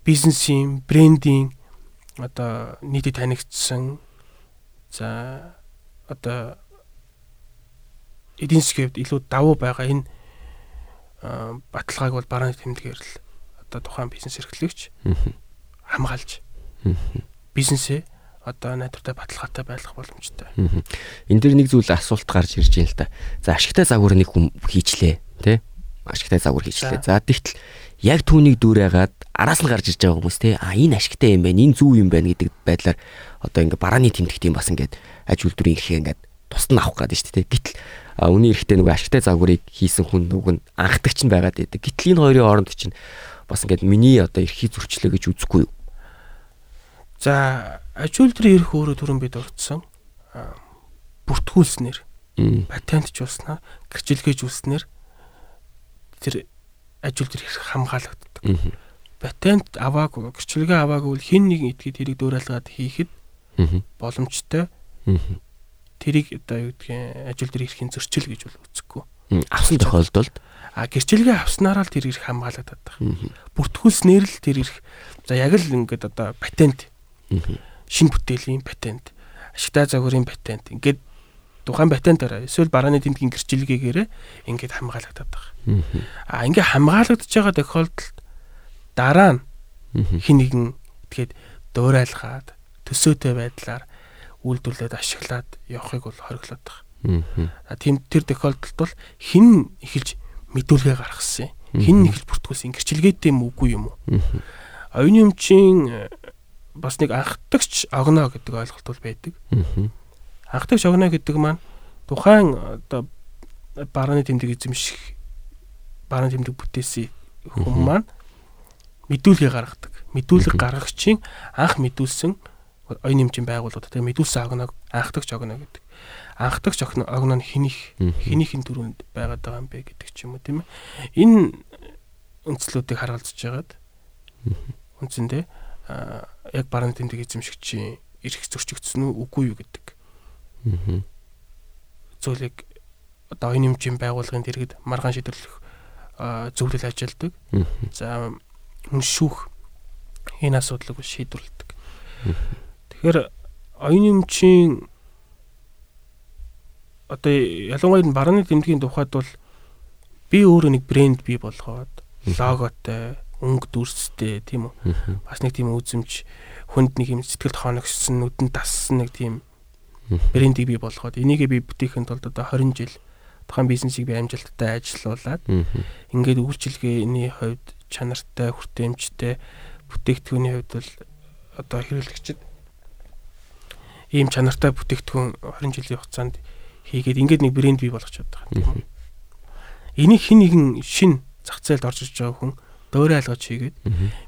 бизнесийн брендинг одоо нийтэд танигдсан за одоо эдийн засгийн хувьд илүү давуу байгаа энэ баталгааг бол барааны тэмдгээр л одоо тухайн бизнес эрхлэгч хамгаалж бизнесээ одоо найдвартай баталгаатай байлгах боломжтой. Энэ дэр нэг зүйл асуулт гарч ирж байна л да. За ашигтай загвар нэг хүм хийчлээ, тий? Ашигтай загвар хийчлээ. За тэгтэл яг түүнийг дүүрээгаад араас нь гарч ирж байгаа хүмүүс тий? А энэ ашигтай юм байна, энэ зөв юм байна гэдэг байдлаар одоо ингээ барааны тэмдэгт юм бас ингээд аж үйлдвэрийн эрхээ ингээд тусад нь авах гэдэг шүү дээ. Гэтэл үний эрэхтэй нөгөө ашигтай загварыг хийсэн хүн нүг нь анхдагч нь байгаад байдаг. Гэтэл энэ хоёрын хооронд чинь бас ингээд миний одоо эрхийг зөрчлөө гэж үзэхгүй юу? За аж үйлдвэрийн эрх өөрөө түрүүн бид а, бүртгүүлснээр патентжуулснаар гэрчилгээжүүлснээр тэр аж үйлдвэр эрх хамгаалагддаг. патент аваагүй, гэрчлэгээ аваагүй бол хин нэгэн этгээд тэрийг дөөрэлгээд хийхэд боломжтой. Тэрийг одоо юу гэдгийг ажил дээр ирэхин зөрчил гэж бол үзэхгүй. Авсан тохиолдолд А гэрчлэгээ авснараа л тэр ирэх хамгаалагдаад байна. Бүртгүүлснээр л тэр ирэх. За яг л ингээд одоо патент, Аа. шин бүтээлийн патент, ашигтай загварын патент ингээд тухайн патентаараа эсвэл барааны тэмдгийн гэрчлэгээрээ ингээд хамгаалагдаад байгаа. Аа. Ингээд хамгаалагдж байгаа тохиолдолд дараа нь хин нэгэн тэгэхэд дуурайлгаад төсөөтэй байдлаар үйлдвэрлээд ашиглаад явахыг бол хориглоод байгаа. Аа. Тийм тэр тохиолдолд бол хин эхэлж мэдүүлгээ гаргасан юм. Хин эхэлж бүртгүүлсэн гэрчлэгээтэй юм үгүй юм уу? Аа. Оюуны өмчийн э, бас нэг анхдагч огноо гэдэг ойлголт бол байдаг. Анхдагч огноо гэдэг маань тухайн одоо барааны тэмдэг эзэмших барааны тэмдэг бүтээсэн Мгм. маань мэдүүлгээ гаргадаг. Мэдүүлэг гаргагчийн анх мэдүүлсэн оюуны өмчийн байгууллагууд тэгээ мэдүүлсэн огноог анхдагч огноо гэдэг. Анхдагч огноо нь хинийх хинийхэн төрөнд байгаад байгаа юм бэ гэдэг ч юм уу тийм ээ. Энэ үндслүүдийг харгалзаж байгаад үндсэндээ яг барааны тэмдэг эзэмшигчийн эрх зөрчигдсөн үү үгүй юу гэдэг. Зүйлийг одоо оюуны өмчийн байгууллагын дэргэд маргаан шийдвэрлэх зөвлөл ажилладаг. За үншүүх энэ асуудлыг шийдвэрлэдэг. Тэгэхээр оюуны өмчийн одоо ялангуяа барааны тэмдгийн тухайд бол би өөрөө нэг брэнд бий болгоод логотой, өнгө дүрстэй тийм үү. Бас нэг тийм үзэмж хүнд нэг юм сэтгэлд хоногссон, нүдэнд дассан нэг тийм. Брендийг бий болгоод энийгээ би бүтээхэд тулд одоо 20 жил тухайн бизнесийг би амжилттай ажиллуулад Аа. ингээд үйлчилгээний хувьд чанартай, хүртээмжтэй бүтээгдэхүүний хувьд бол одоо хэрэглэгчд ийм чанартай бүтээгдэхүүн 20 жилийн хугацаанд хийгээд ингээд нэг брэнд бий болгочиход байгаа. Энийг хэн нэгэн шин зах зээлд орж иж байгаа хүн дөөрэ алгаж хийгээд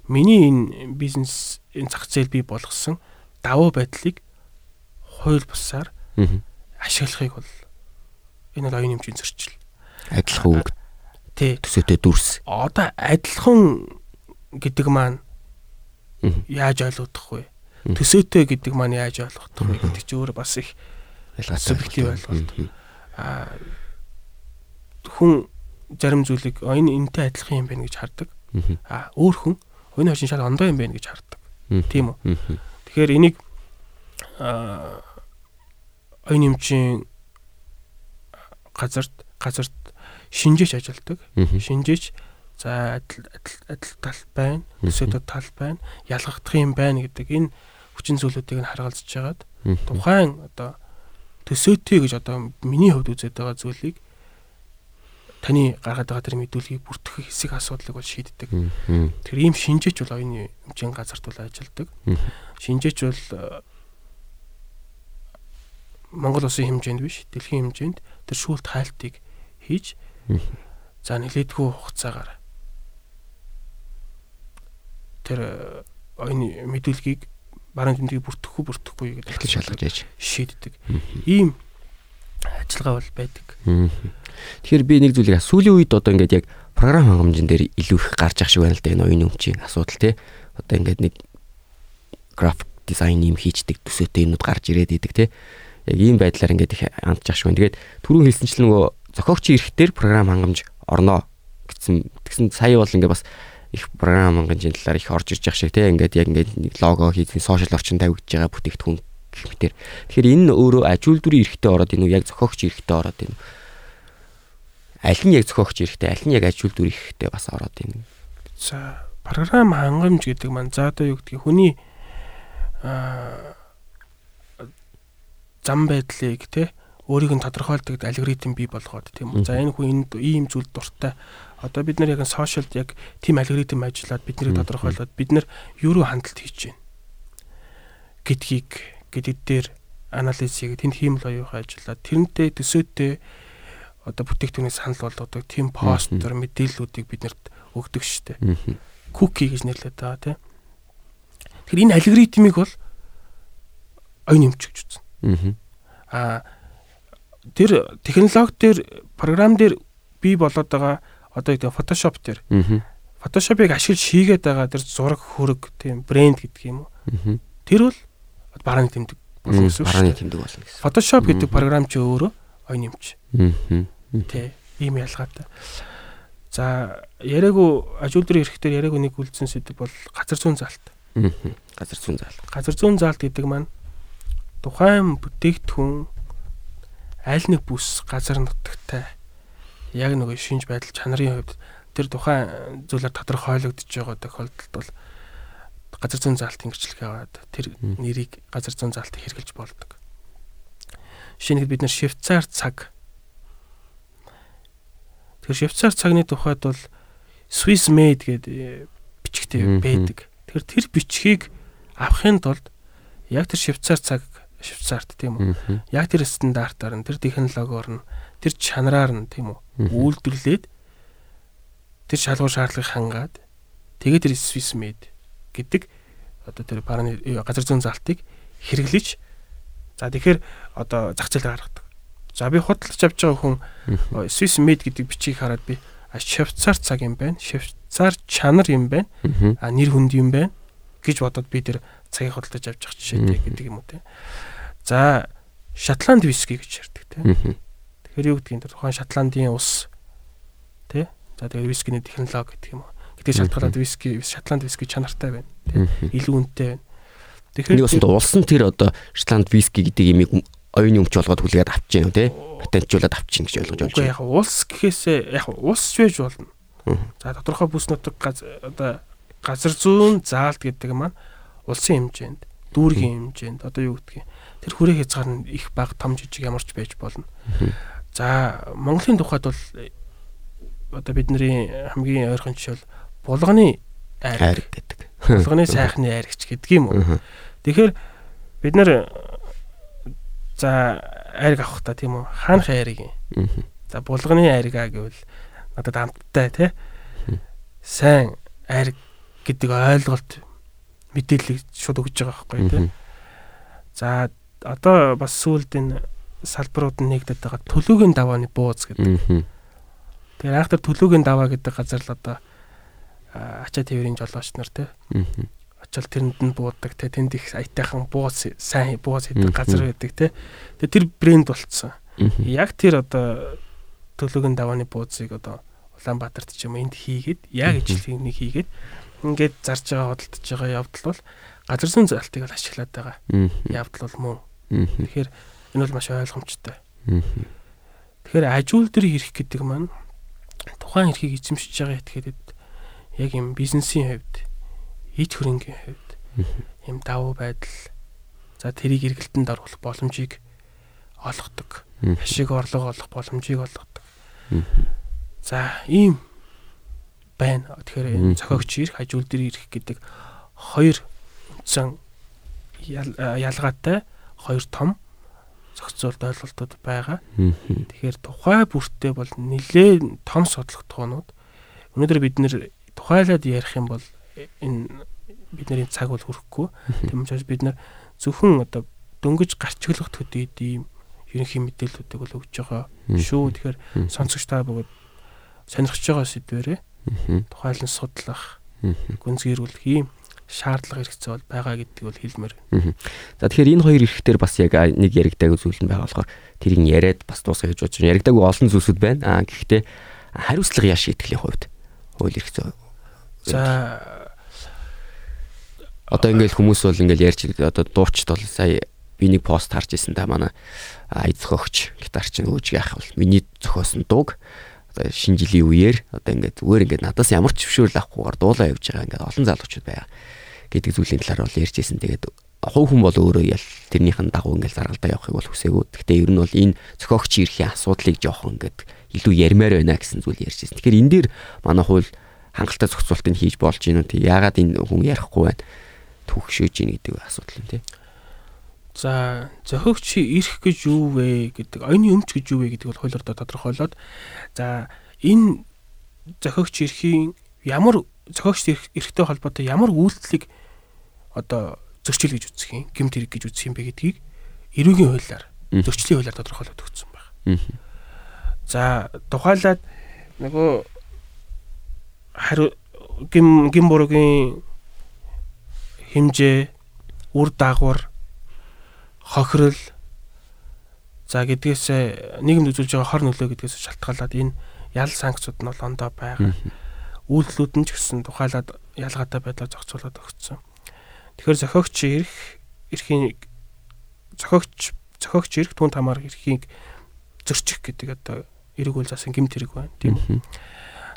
миний энэ бизнес энэ зах зээл бий болгосон давуу байдлыг хууль бусаар Аа. ашиглахыг бол энэ бол оюуны хэмжээний зөрчил. Адилхан үг Тэ төсөөтэй дүрс. одоо адилхан гэдэг маань Аа. яаж ойлгох вэ? Төсөөтэй гэдэг маань яаж ойлгох вэ гэдэг чи өөрөө бас их Субъектив ойлголт. аа хүн зарим зүйлийг "А, энэ энтэй адилхан юм байна гэж хардаг. Аа. Өөр хүн энэ хошин шал ондоо юм байна гэж хардаг. Тийм үү? Тэгэхээр энийг аа оюуны хэмжээний газарт газарт шинжээч ажилдаг. Аа. Шинжээч за адил адил тал байна, төсөөтэй тал байна, ялгагдах юм байна гэдэг энэ хүчин зүйлүүдийг нь харгалзаж хагаад Аа. тухайн одоо төсөөтэй гэж одоо миний хувьд үзээд байгаа зүйлийг таны гаргаад байгаа тэр мэдүүлгийг бүртгэх хэсэг асуудлыг бол шийддэг. Тэр ийм шинжээч бол оюуны хэмжээний газарт бол ажилдаг. Аа. Шинжээч бол Монгол улсын хэмжээнд биш, дэлхийн хэмжээнд тэр шүүлт хайлтыг хийж за нэлээдгүй хугацаагаар тэр э, оюуны мэдүүлгийг баруун тэмдгийг бүртгэхгүй бүртгэхгүй гэдэг Эхлэж шалгаж яаж. шийддэг. Ийм ажиллагаа бол байдаг. Тэгэхээр би нэг зүйлийг сүүлийн үед одоо ингээд яг програм хангамжин дээр илүү их гарч ах шиг байна л да энэ оюуны өмчийн асуудал тий. Одоо ингээд нэг график дизайн юм хийчдэг төсөөтэй юмнууд гарч ирээд идэг тий. Яг ийм байдлаар ингээд их амтж ах шиг байна. Тэгээд түрүүн хэлсэнчлэн нөгөө зохиогчийн эрх дээр програм хангамж орноо гэсэн тэгсэн сая бол ингээд бас их програм хангамжийн талаар их орж ирж ах шиг тий. Ингээд яг ингээд нэг лого хийх, сошиал орчин тавигдж байгаа бүтээгдэхүүн гэх мэтэр. Тэгэхээр энэ өөрөө аж үйлдвэрийн эрхтэй ороод энэ яг зохиогчийн эрхтэй ороод энэ аль нь яг зохиогч эрэхтэй аль нь яг аж үйлдвэр эрэхтэй бас ороод ийн. За програм хангамж гэдэг маань за одоо юу гэдгийг хүний аа зам байдлыг те өөрийг нь тодорхойлдог алгоритм бий болгоод тийм үү. За энэ хүн энд ийм зүйл дуртай. Одоо бид нар яг сошиалд яг тийм алгоритм ажиллаад биднийг тодорхойлоод бид нар юу руу хандлт хийж байна гэдгийг гэдэг дээр анализ хийгээд тэнд хиймэл оюухан ажиллаад тэрнтэй төсөөтэй одоо бүтээгдэхүүний санал болгодог тийм постэр мэдээллүүдийг биднэрт өгдөг штеп куки гэж нэрлэдэг байгаа тийм. Тэгэхээр энэ алгоритмыг бол оюун эмч гэж үзнэ. Аа тэр технологи дээр програм дээр бий болоод байгаа одоо яг Photoshop дээр Photoshop-ыг ашиглаж хийгээд байгаа тэр зураг хөрөг тийм брэнд гэдэг юм уу. Тэр бол барааны тэмдэг болно гэсэн үг. Барааны тэмдэг болно гэсэн. Photoshop гэдэг програм чи өөрөө оюун юмч. Тэ ийм ялгаатай. За яриагу ажил дээр эрэхтэр яриагу нэг үлдсэн сэдв бол газар зүүн заалт. Аа. Газар зүүн заал. Газар зүүн заалт гэдэг маань тухайн бүтээгдэхүүн аль нэг бүс газар нутагтай яг нөгөө шинж байдал чанарын хувьд тэр тухайн зүйлээр тодорхойлогдож байгаа тохиолдолд бол газар зүүн заалт ингэрчлэх яваад тэр нэрийг газар зүүн заалтыг хэрэгжилж болдог. Шинэхэд бид нэр Швейцар цаг Тэгэхээр Швейцар цагны тухайд бол Swiss made гэдэг бичгтэй Мгм. байдаг. Тэгэхээр тэр бичгийг авахын тулд яг тэр Швейцар цаг Швейцарт тийм үү? Яг тэр стандартаар нь тэр технологиор нь тэр чанараар нь тийм үү? Үйлдвэрлээд тэр шалгуур шаардлагыг хангаад тэгээд тэр Swiss made гэдэг одоо тэр барааны э, газар зүүн залтыг хэрэглэж за тэгэхээр одоо зах зээлээр гаргадаг. За би худалдаж авч байгаа хүн Swiss made гэдэг бичгийг хараад би а Швейцар цаг юм байна. Швейцар чанар юм байна. А нэр хүнд юм байна гэж бодоод би тэр цагийг худалдаж авч явах жишээтэй гэдэг юм уу те. За Шотланд виски гэж ярьдаг те. Аа. Тэгэхээр юу гэдгийг тэр тухайн Шотландын ус тий. За тэгээд вискиний технологи гэдэг юм уу. Гэдэг шалтгаалаад виски Шотланд виски чанартай байна. Тий. Илүү үнэтэй байна. Нэг Тэгэхээр баснд улс нь тэр одоо Шотланд виски гэдэг имийг оюуны өмч болгоод хүлээгээд авч байна тий. Патентжуулаад авчин гэж ойлгож болж үгүй байна. яг улс гэхээсээ яг улс ч байж болно. За тодорхой бүс нутаг одоо газар зүүн заалт гэдэг маань улсын хэмжээнд дүүргийн хэмжээнд одоо юу гэдгийг тэр хүрээ хязгаар нь их баг том жижиг ямар ч байж болно. За Монголын тухайд бол э, одоо бидний хамгийн ойрхон жишээ бол булганы Айр айр гэдэг. булганы сайхны айрагч гэдэг юм уу. Тэгэхээр бид нар за айраг авах та тийм үү хаанах айрыг юм. За булганы айргаа гэвэл надад амттай тий сайн айраг гэдэг ойлголт мэдээллийг шууд өгж байгаа байхгүй тий. За одоо бас сүүлд энэ салбарууд нь нэгдэт байгаа төлөөгийн давааны бууз гэдэг. Тэгэхээр анх тэр төлөөгийн даваа гэдэг газар л одоо ачаа тээврийн жолооч нар тий очил тэрэнд нь буудаг те. Тэнд их аятайхан бууз сайн бууз хийдэг газар байдаг те. Тэгээ тэр брэнд болцсон. Яг тэр одоо төлөвийн давааны буузыг одоо Улаанбаатарт ч юм энд хийгээд яг Мгм. ижил нэг хийгээд ингээд зарж байгаа хөдөлж байгаа явдал бол газар зүүн залтыг л ашиглаад байгаа. Аа. явдал бол мөн. Тэгэхээр энэ бол маш ойлгомжтой. Тэгэхээр ажуул дээр ирэх гэдэг маань тухайн эрхийг эзэмшиж байгаа этгээдэд яг юм бизнесийн хувьд ич хөрөнгийн хувьд юм давуу байдал за тэрийг эргэлтэнд оруулах боломжийг олгодог. Ашиг орлого олох боломжийг олгодог. За ийм байна. Тэгэхээр зохиогч ирэх, хажуул дээр ирэх гэдэг хоёр үндсэн ялгаатай хоёр том зохицуулт ойлголтууд байгаа. Аа. Тэгэхээр тухай бүртээ бол нэлээд том судлагдхуунууд. Өнөөдөр бид нэр тухайлаад ярих юм бол энэ бидний цаг бол хүрэхгүй. Тийм учраас бид нар зөвхөн одоо дөнгөж гарчглах төдийд ийм ерөнхий мэдээллүүдийг бол өгж байгаа шүү. Тэгэхээр сонсогч та бүгд сонирхож байгаа сэдвэрээ тухайлан судлах, гүнзгийрүүлэх ийм шаардлага хэрэгцээ бол байгаа гэдгийг бол хэлмээр. За тэгэхээр энэ хоёр эрхтэр бас яг нэг яригдаг зүйл нь байгаа болохоор тэрийг яриад бас дуусгах гэж бодож байна. Яригдаг олон зүйлсүүд байна. Аа гэхдээ хариуцлага яа шийтгэлийн хувьд хууль зүй. За Одоо ингээл хүмүүс бол ингээл ярьж одоо дуучт бол сая би нэг пост харж исэн да манай ая зохиогч гитар чинь өөж яах бол миний зохиосон дууг одоо шинэ жилийн үеэр одоо ингээд зүгээр ингээд надаас ямар ч зөвшөөрөл авахгүйгээр дуулаа явж байгаа ингээд олон залуучууд байгаа гэдэг зүйлийн талаар бол ярьж исэн. Тэгээд хувь хүн бол өөрөө ял тэрнийхэн дагуу ингээд заргалдаа явахыг бол хүсээгүй. Гэхдээ ер нь бол энэ зохиогч эрхийн асуудлыг жоохон ингээд илүү ярмаар байна гэсэн зүйл ярьж исэн. Тэгэхээр энэ дээр манай хууль хангалттай зохицуултыг хийж болж гинүү тий. Яагаад энэ хүн ярихгүй байна? Түүхшөөж гин гэдэг асуудал юм тий. За зохиогч ирэх гэж юу вэ гэдэг оюуны өмч гэж юу вэ гэдэг бол хуулиар тодорхойлоод за энэ зохиогч эрхийн ямар зохиогч эрхтэй холбоотой ямар үйлдэлийг одоо зөрчил гэж үзэх юм гэмт хэрэг гэж үзэх юм бэ гэдгийг эрүүгийн хуулиар зөрчлийн хуулиар тодорхойлоод өгсөн байна. За тухайлаад нөгөө хариу гим гим буруугийн хэмжээ, үр дагавар, хохирол за гэдгээс нийгэмд үзүүлж байгаа хор нөлөө гэдгээс шалтгаалаад энэ ял санкцууд нь бол ондоо байгаа. Үйлдэлүүд нь ч гэсэн тухайлаад ялгаатай байдлаар зохицуулаад өгсөн. Тэгэхээр зохиогч эрх эрхийн зохиогч зохиогч эрх түн тамаар эрхийг зөрчих гэдэг одоо эрэг үйл засан гэмт хэрэг байна тийм үү.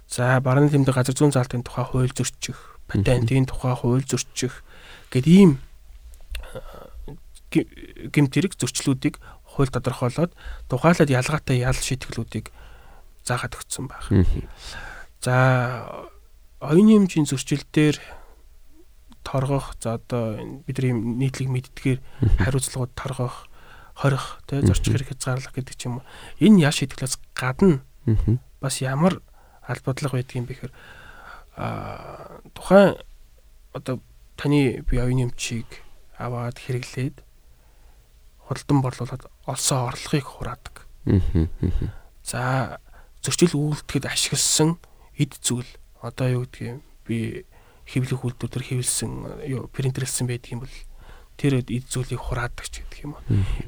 За баруун тэмдэг газар зүйн заалтын тухай хууль зөрчих, патентын тухай хууль зөрчих гэд ийм гэмт хэрэг зөрчлүүдийг хууль тодорхойлоод тухайлаад ялгаатай ял шийтгэлүүдийг заагаад өгсөн баг. За оюуны хэмжийн зөрчил дээр торгох за одоо бидний нийтлэг мэддгээр хариуцлагууд торгох хорих тий зорчих хэрэг хязгаарлах гэдэг ч юм уу. Энэ яа шийдвэрлээс гадна бас ямар албадлага байдгийг бэхэр а тухайн одоо таны бие оюуны эмчийг аваад хэрэглээд худалдан борлуулад олсон орлогыг хураадаг. За зөрчил үйлдэхэд ашигласан эд зүйл. Одоо юу гэдгийг би хэвлэх үйлдвэр хэвлсэн юу принтерлсэн байдаг юм бол тэр эд зүйлийг хураадаг ч гэдэг юм уу.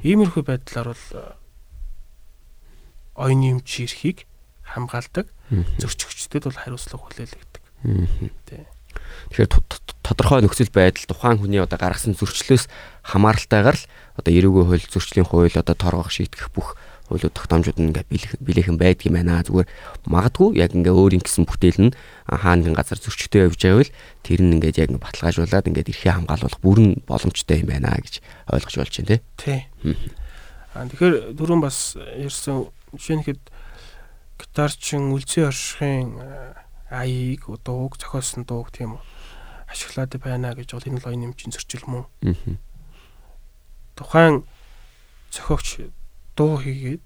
Иймэрхүү байдлаар бол оюуны эмч эрхийг хамгаалдаг. Зөрчигчдэд бол хариуцлага хүлээлгдэг. Тэгэхээр тодорхой нөхцөл байдал тухайн хүний одоо гаргасан зөрчлөөс хамааралтайгаар л одоо эрүүгийн хууль зөрчлийн хууль одоо торгох шийтгэх бүх хуулиуд тогтоомжууд нь ингээд билээхэн байдаг юм байна. Зүгээр магадгүй яг ингээ өөрийн гэсэн бүтээл нь хаана нэгэн газар зөрчигтэй явж байвал тэр нь ингээд яг баталгаажуулаад ингээд эрхээ хамгаалуулах бүрэн боломжтой юм байна гэж ойлгож болж байна тий. Аа тэгэхээр дөрөв бас ярьсан жишээнхэд гитарчин үлзий оршихын аяыг дууг зохиосон дууг тийм үү ашиглаад байна гэж бол энэ л оюун нэмжийн зөрчил мөн. Тухайн зохиогч дуу хийгээд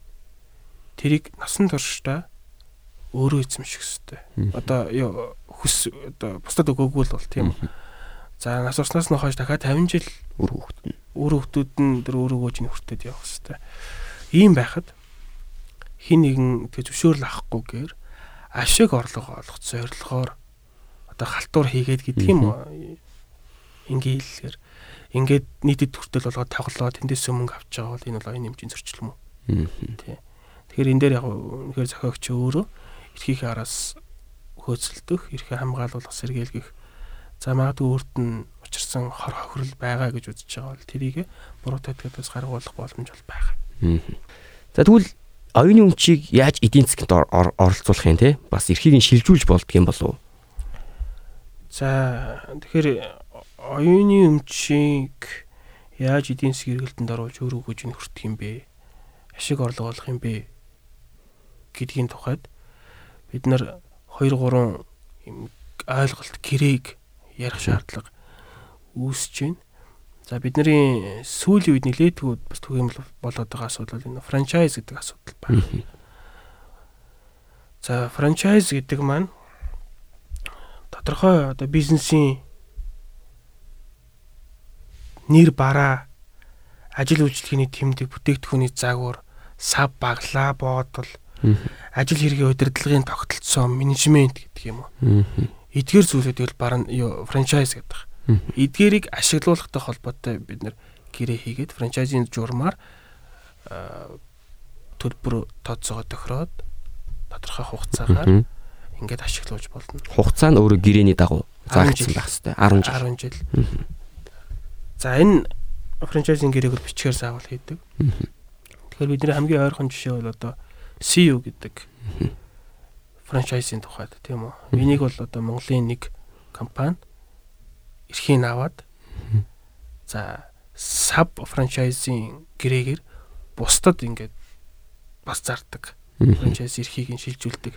тэрийг насан туршдаа өөрөө эзэмших хэрэгтэй. Одоо хүс одоо бусдад өгөөгүй л бол тийм. За нас урснаас нь хойш дахиад 50 жил үр хөвгт нь үр хөвгтүүд нь тэр өөрөө гооч нь хүртээд явах хэрэгтэй. Ийм байхад хин нэгэн тэг зөвшөөрөл авахгүйгээр ашиг орлого олох зорилгоор одоо халтур хийгээд гэдэг юм уу? Ингээ хэлэхээр ингээд нийтэд хүртэл болгоод тоглоод тэндээс мөнгө авч байгаа бол энэ бол оюун нэмжийн зөрчил мөн. Тий. Тэгэхээр энэ дээр яг үнэхээр зохиогч өөрөө эрхийнхээ араас хөөцөлдөх, эрхээ хамгаалуулах, сэргийлгэх за магадгүй өөрт нь учирсан хор хохирол байгаа гэж үзэж байгаа бол тэрийг буруутай гэдгээс гаргуулах боломж бол байгаа. За тэгвэл оюуны өмчийг яаж эдийн засгт оролцуулах юм те? Бас эрхийг нь шилжүүлж болдго юм болов уу? За тэгэхээр оюуны өмчийг яаж эдийн засгийн эргэлтэнд оруулж өөр өгөөж нөхөртөх юм бэ? Ашиг орлого олох юм бэ? гэдгийн тухайд бид нар 2 3 ойлголт гэрээг ярих шаардлага үүсэж байна. За бидний сүүлийн үед нэлээдгүй бас түгээмэл болоод байгаа асуудал энэ франчайз гэдэг асуудал байна. За франчайз гэдэг маань тодорхой одоо бизнесийн нэр бараа ажил үйлчлэгийн тэмдэг бүтээгдэхүүний загвар сав баглаа боодол ажил хэргийн удирдлагын тогтолцоо менежмент гэдэг юм уу. Эдгээр зүйлүүдийг баран франчайз гэдэг эдгээрийг ашиглуулахтай холбоотой бид нэр гэрээ хийгээд франчайзинг журмаар төлбөр тооцоогоо тохироод тодорхой хугацаагаар ингээд ашиглуулж болно. Хугацаа нь өөрөө гэрээний дагуу заагдсан байх хэрэгтэй. 10 жил. 10 жил. За энэ франчайзинг гэрээг бол бичгээр заавал хийдэг. Тэгэхээр бидний хамгийн ойрхон жишээ бол одоо CU гэдэг франчайзинг тухайд тийм үү. Энийг бол одоо Монголын нэг компани эрхийг аваад за саб франчайзинг гэрээгээр бусдад ингээд бас зардаг. Франчайз эрхийг нь шилжүүлдэг.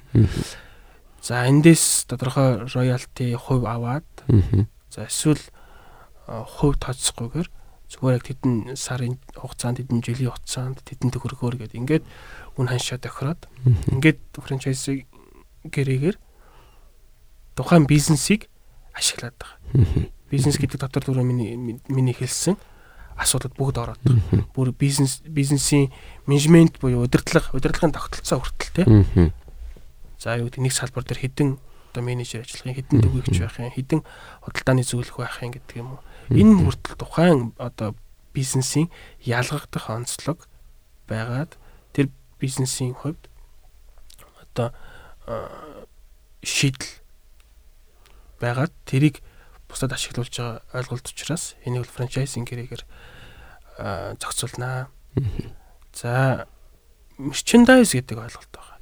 За эндээс тодорхой роялти хувь аваад за эсвэл хувь тооцохгүйгээр зүгээр яг тэдэн сарын хугацаанд тэдэн жилийн хугацаанд тэдэн төгрөгөөр гэдэг ингээд үн ханшаа тохироод ингээд франчайзыг гэрээгээр тухайн бизнесийг ашиглаад байгаа бизнес гэдэг дотор түрүү миний миний хэлсэн асуудал бүгд ороод байгаа. Бүр бизнес бизнесийн менежмент буюу удирдлага, удирдлагын тогтолцоо хүртэл тий. За юу гэдэг нэг салбар дээр хэдэн одоо менежер ажиллахын хэдэн төгөөгч байх юм хэдэн худалдааны зөвлөх байх юм гэдэг юм уу. Энэ хүртэл тухайн одоо бизнесийн ялгагдах онцлог байгаад тэр бизнесийн хувьд одоо шийдэл байгаад тэрийг бусдад ашиглуулж байгаа ойлголт учраас энийг бол франчайзинг гэрээгээр зохицуулнаа. За мерчендайз гэдэг ойлголт байгаа.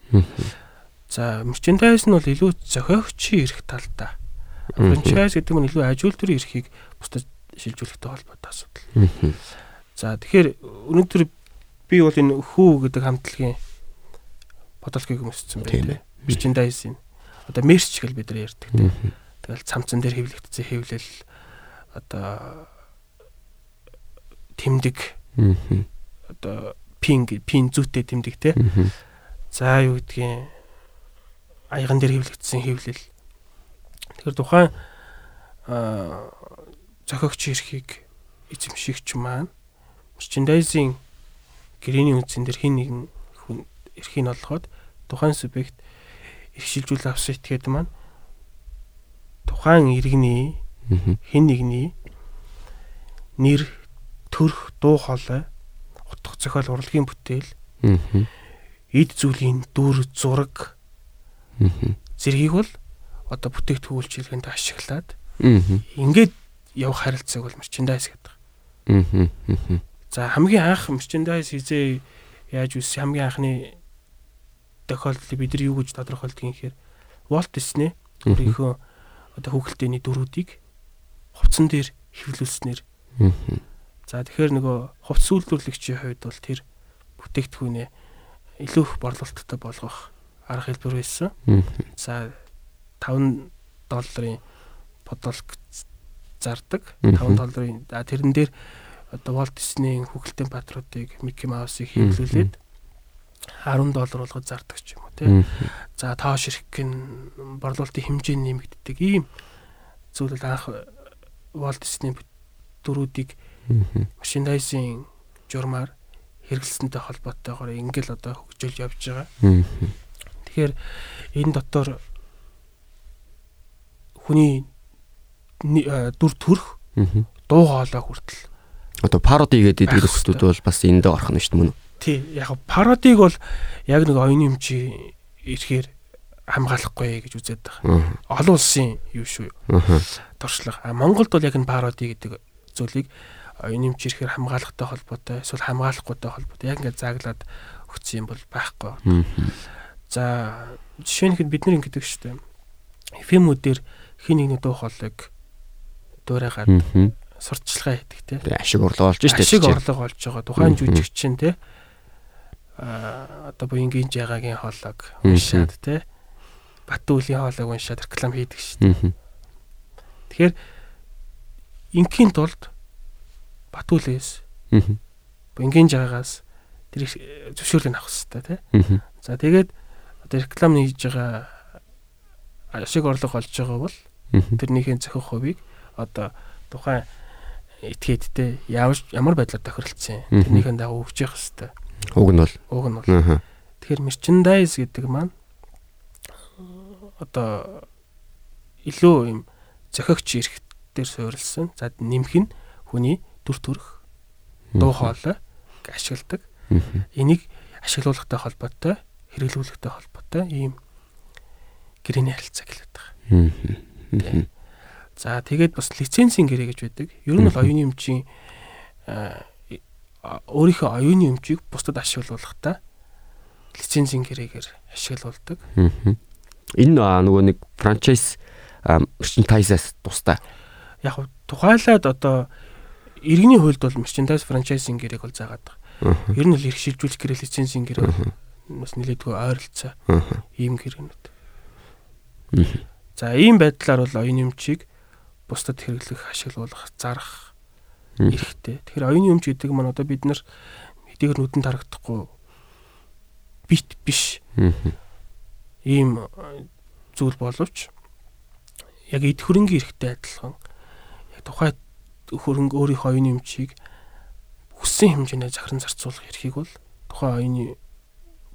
За мерчендайз нь бол илүү зохиогчийн эрх талдаа. Франчайз гэдэг нь илүү ажил төрийн эрхийг бусдад шилжүүлэхтэй холбоотой асуудал. За тэгэхээр өнөөдөр би бол энэ хүү гэдэг хамтлагийн бодолгыг өмссөн байна. Мерчендайзын одоо мерч гэж бид нар ярьдаг. Тэгэл цамцан дээр хэвлэгдсэн хэвлэл одоо тэмдэг одоо пин пин зүйтэй тэмдэг те. За юу гэдгийг аяган дээр хэвлэгдсэн хэвлэл. Тэгэхээр тухайн зохиогч эрхийг эзэмшигч маань мерчендайзинг гэрээний үндсэн дээр хин нэгэн хүн эрхийг олгоход тухайн субъект их шилжүүл авсан этгээд маань тухайн иргэний хин нэгний нэр төрх дуу хоолой утга зохиол урлагийн бүтээл эд зүйлийн дүр зураг зэргийг бол одоо бүтээгдэхүүн үйлчилгээнд ашиглаад ингээд явах харилцааг бол мерчендайз гэдэг. За хамгийн анх мерчендайз хизээ яаж үс хамгийн анхны тохиолдлыг бид нар юу гэж тодорхойлдог юм гэхээр Walt Disney өөрийнхөө одоо хүүхэлдэйний дөрүүдийг хувцсан дээр хэвлүүлснээр. За тэгэхээр нөгөө хувц үйлдвэрлэгчийн хувьд бол тэр бүтээгдэхүүнээ илүү их борлуулалттай болгох арга хэлбэр байсан. За 5 долларын бодолк зардаг. 5 долларын тэрэн дээр одоо Walt Disney-ийн хүүхэлдэйн патруудыг Mickey Mouse-ыг хийлүүлээд 10 доллар болгож зардаг ч юм уу тий. За тоош ирэх гин борлуулалтын хэмжээ нэмэгддэг ийм зүйл анх Walt Disney дөрүүдийг Merchandising журмаар хэрэгэлсэнтэй холбоотойгоор ингээл одоо хөгжүүлж явж байгаа. Тэгэхээр энэ дотор хүний дүр төрх дуу хоолой хүртэл одоо пароди гэдэг дэлгэрүүлэлтүүд бол бас энд орох нь шүү дээ мөн үү? Тий, яг пародиг бол яг нэг оюуны өмчийн ирэхээр хамгаалахгүй гэж үзээд байгаа. Олон улсын юу шүү. Туршлага. А Монголд бол яг энэ пароди гэдэг зүйлийг оюуны өмч ирэхээр хамгаалахтай холбоотой эсвэл хамгаалахгүйтэй холбоотой яг ингээд зааглаад өгсөн юм бол байхгүй. За жишээ нь бид нар ингэдэг шүү дээ. Фильмүүдээр хин нэгний дуу хоолойг дуурайгаад сурталчилгаа хийдэг те. Ашиг орлого олж штэ. Ашиг орлого олж байгаа. Тухайн жүжигчин те. А одоо буянгийн жагагийн хоолойг уншаад те. Батүлийн хоолойг уншаад реклам хийдэг штэ. Тэгэхээр ингийн тулд Батүлээс буянгийн жагаас тэр зөвшөөрлийг авах хэрэгтэй тий. За тэгээд одоо реклам хийж байгаа ашиг орлого олж байгаа бол тэрнийхээ зохих хувийг одоо тухайн этгээдтэй ямар байдлаар тохиролцсон тэрнийхээ дагуу өгч явах хэрэгтэй. Уг нь бол уг нь бол. Тэгэхээр merchandise гэдэг маань одоо илүү юм зохиогч эрх дээр суурилсан. За нэмэх нь хүний дүр төрх дуу хоолой ашигладаг. Энийг ашиглуулахтай холбоотой, хэрэглүүлэхтэй холбоотой ийм гэрээний харилцаа гэлээд байгаа. За тэгээд бас лицензийн гэрээ гэж байдаг. Ер нь бол оюуны өмчийн өөрийнхөө оюуны өмчийг бусдад ашиглуулахдаа лицензийн гэрээгээр ашиглуулдаг. Энэ нөгөө нэг франчайз мерчендайзаас тусдаа. Яг тухайлаад одоо иргэний хуульд бол merchandise franchising гэрээг бол заагаад байгаа. Ер нь л эрх шилжүүлэх гэрээ лицензийн гэрээ бас нэлээдгүй ойролцоо ийм гэрээнүүд. За ийм байдлаар бол оюуны өмчийг бусдад хэрэглэх, ашиглуулах, зарах эрхтэй. Тэгэхээр оюуны өмч гэдэг маань одоо бид нар хэдийгээр нүдэнд харагдахгүй бит биш. Ийм зүйл боловч яг эд хөрөнгийн эрхтэй адилхан яг тухай хөрөнгө өөрийнхөө оюуны өмчийг хүссэн хэмжээний захиран зарцуулах эрхийг бол тухайн оюуны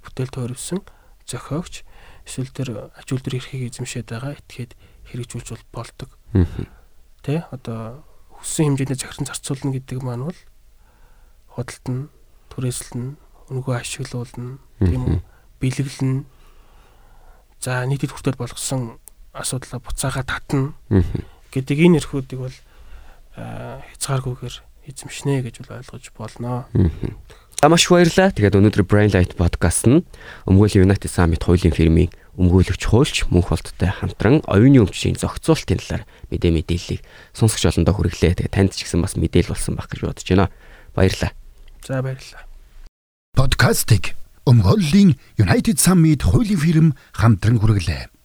бүтээл тойрвсон зохиогч эсвэл тэр аж үйлдвэр эрхийг эзэмшээд байгаа этгээд хэрэгжүүлж болдог. Тэ одоо хүссэн хэмжээний захиран зарцуулна гэдэг маань бол худалдана, түрээслэн, өнгөө ашиглуулна, тийм? Бэлэглэн. За нийтэд хүртэл болгосон асуудлаа буцаага татна гэдэг энэ эрхүүдийг бол аа, хязгааргүйгээр эзэмшнэ гэж бол ойлгож болно. За маш баярлалаа. Тэгээд өнөөдөр Brain Light podcast нь өмгөөллийн United Summit хуулийн фирмийн өмгөөлөгч хуульч мөнх болттой хамтран оюуны өмчийн зохицуултын талаар мэдээ мэдээллийг сонсогч олондоо хүргэлээ. Тэгээд танд ч гэсэн бас мэдээл болсон байх гэж бодож байна. Баярлалаа. За баярлалаа. Подкастыг өмгөөллийн United Summit хуулийн фирм хамтран хүргэлээ.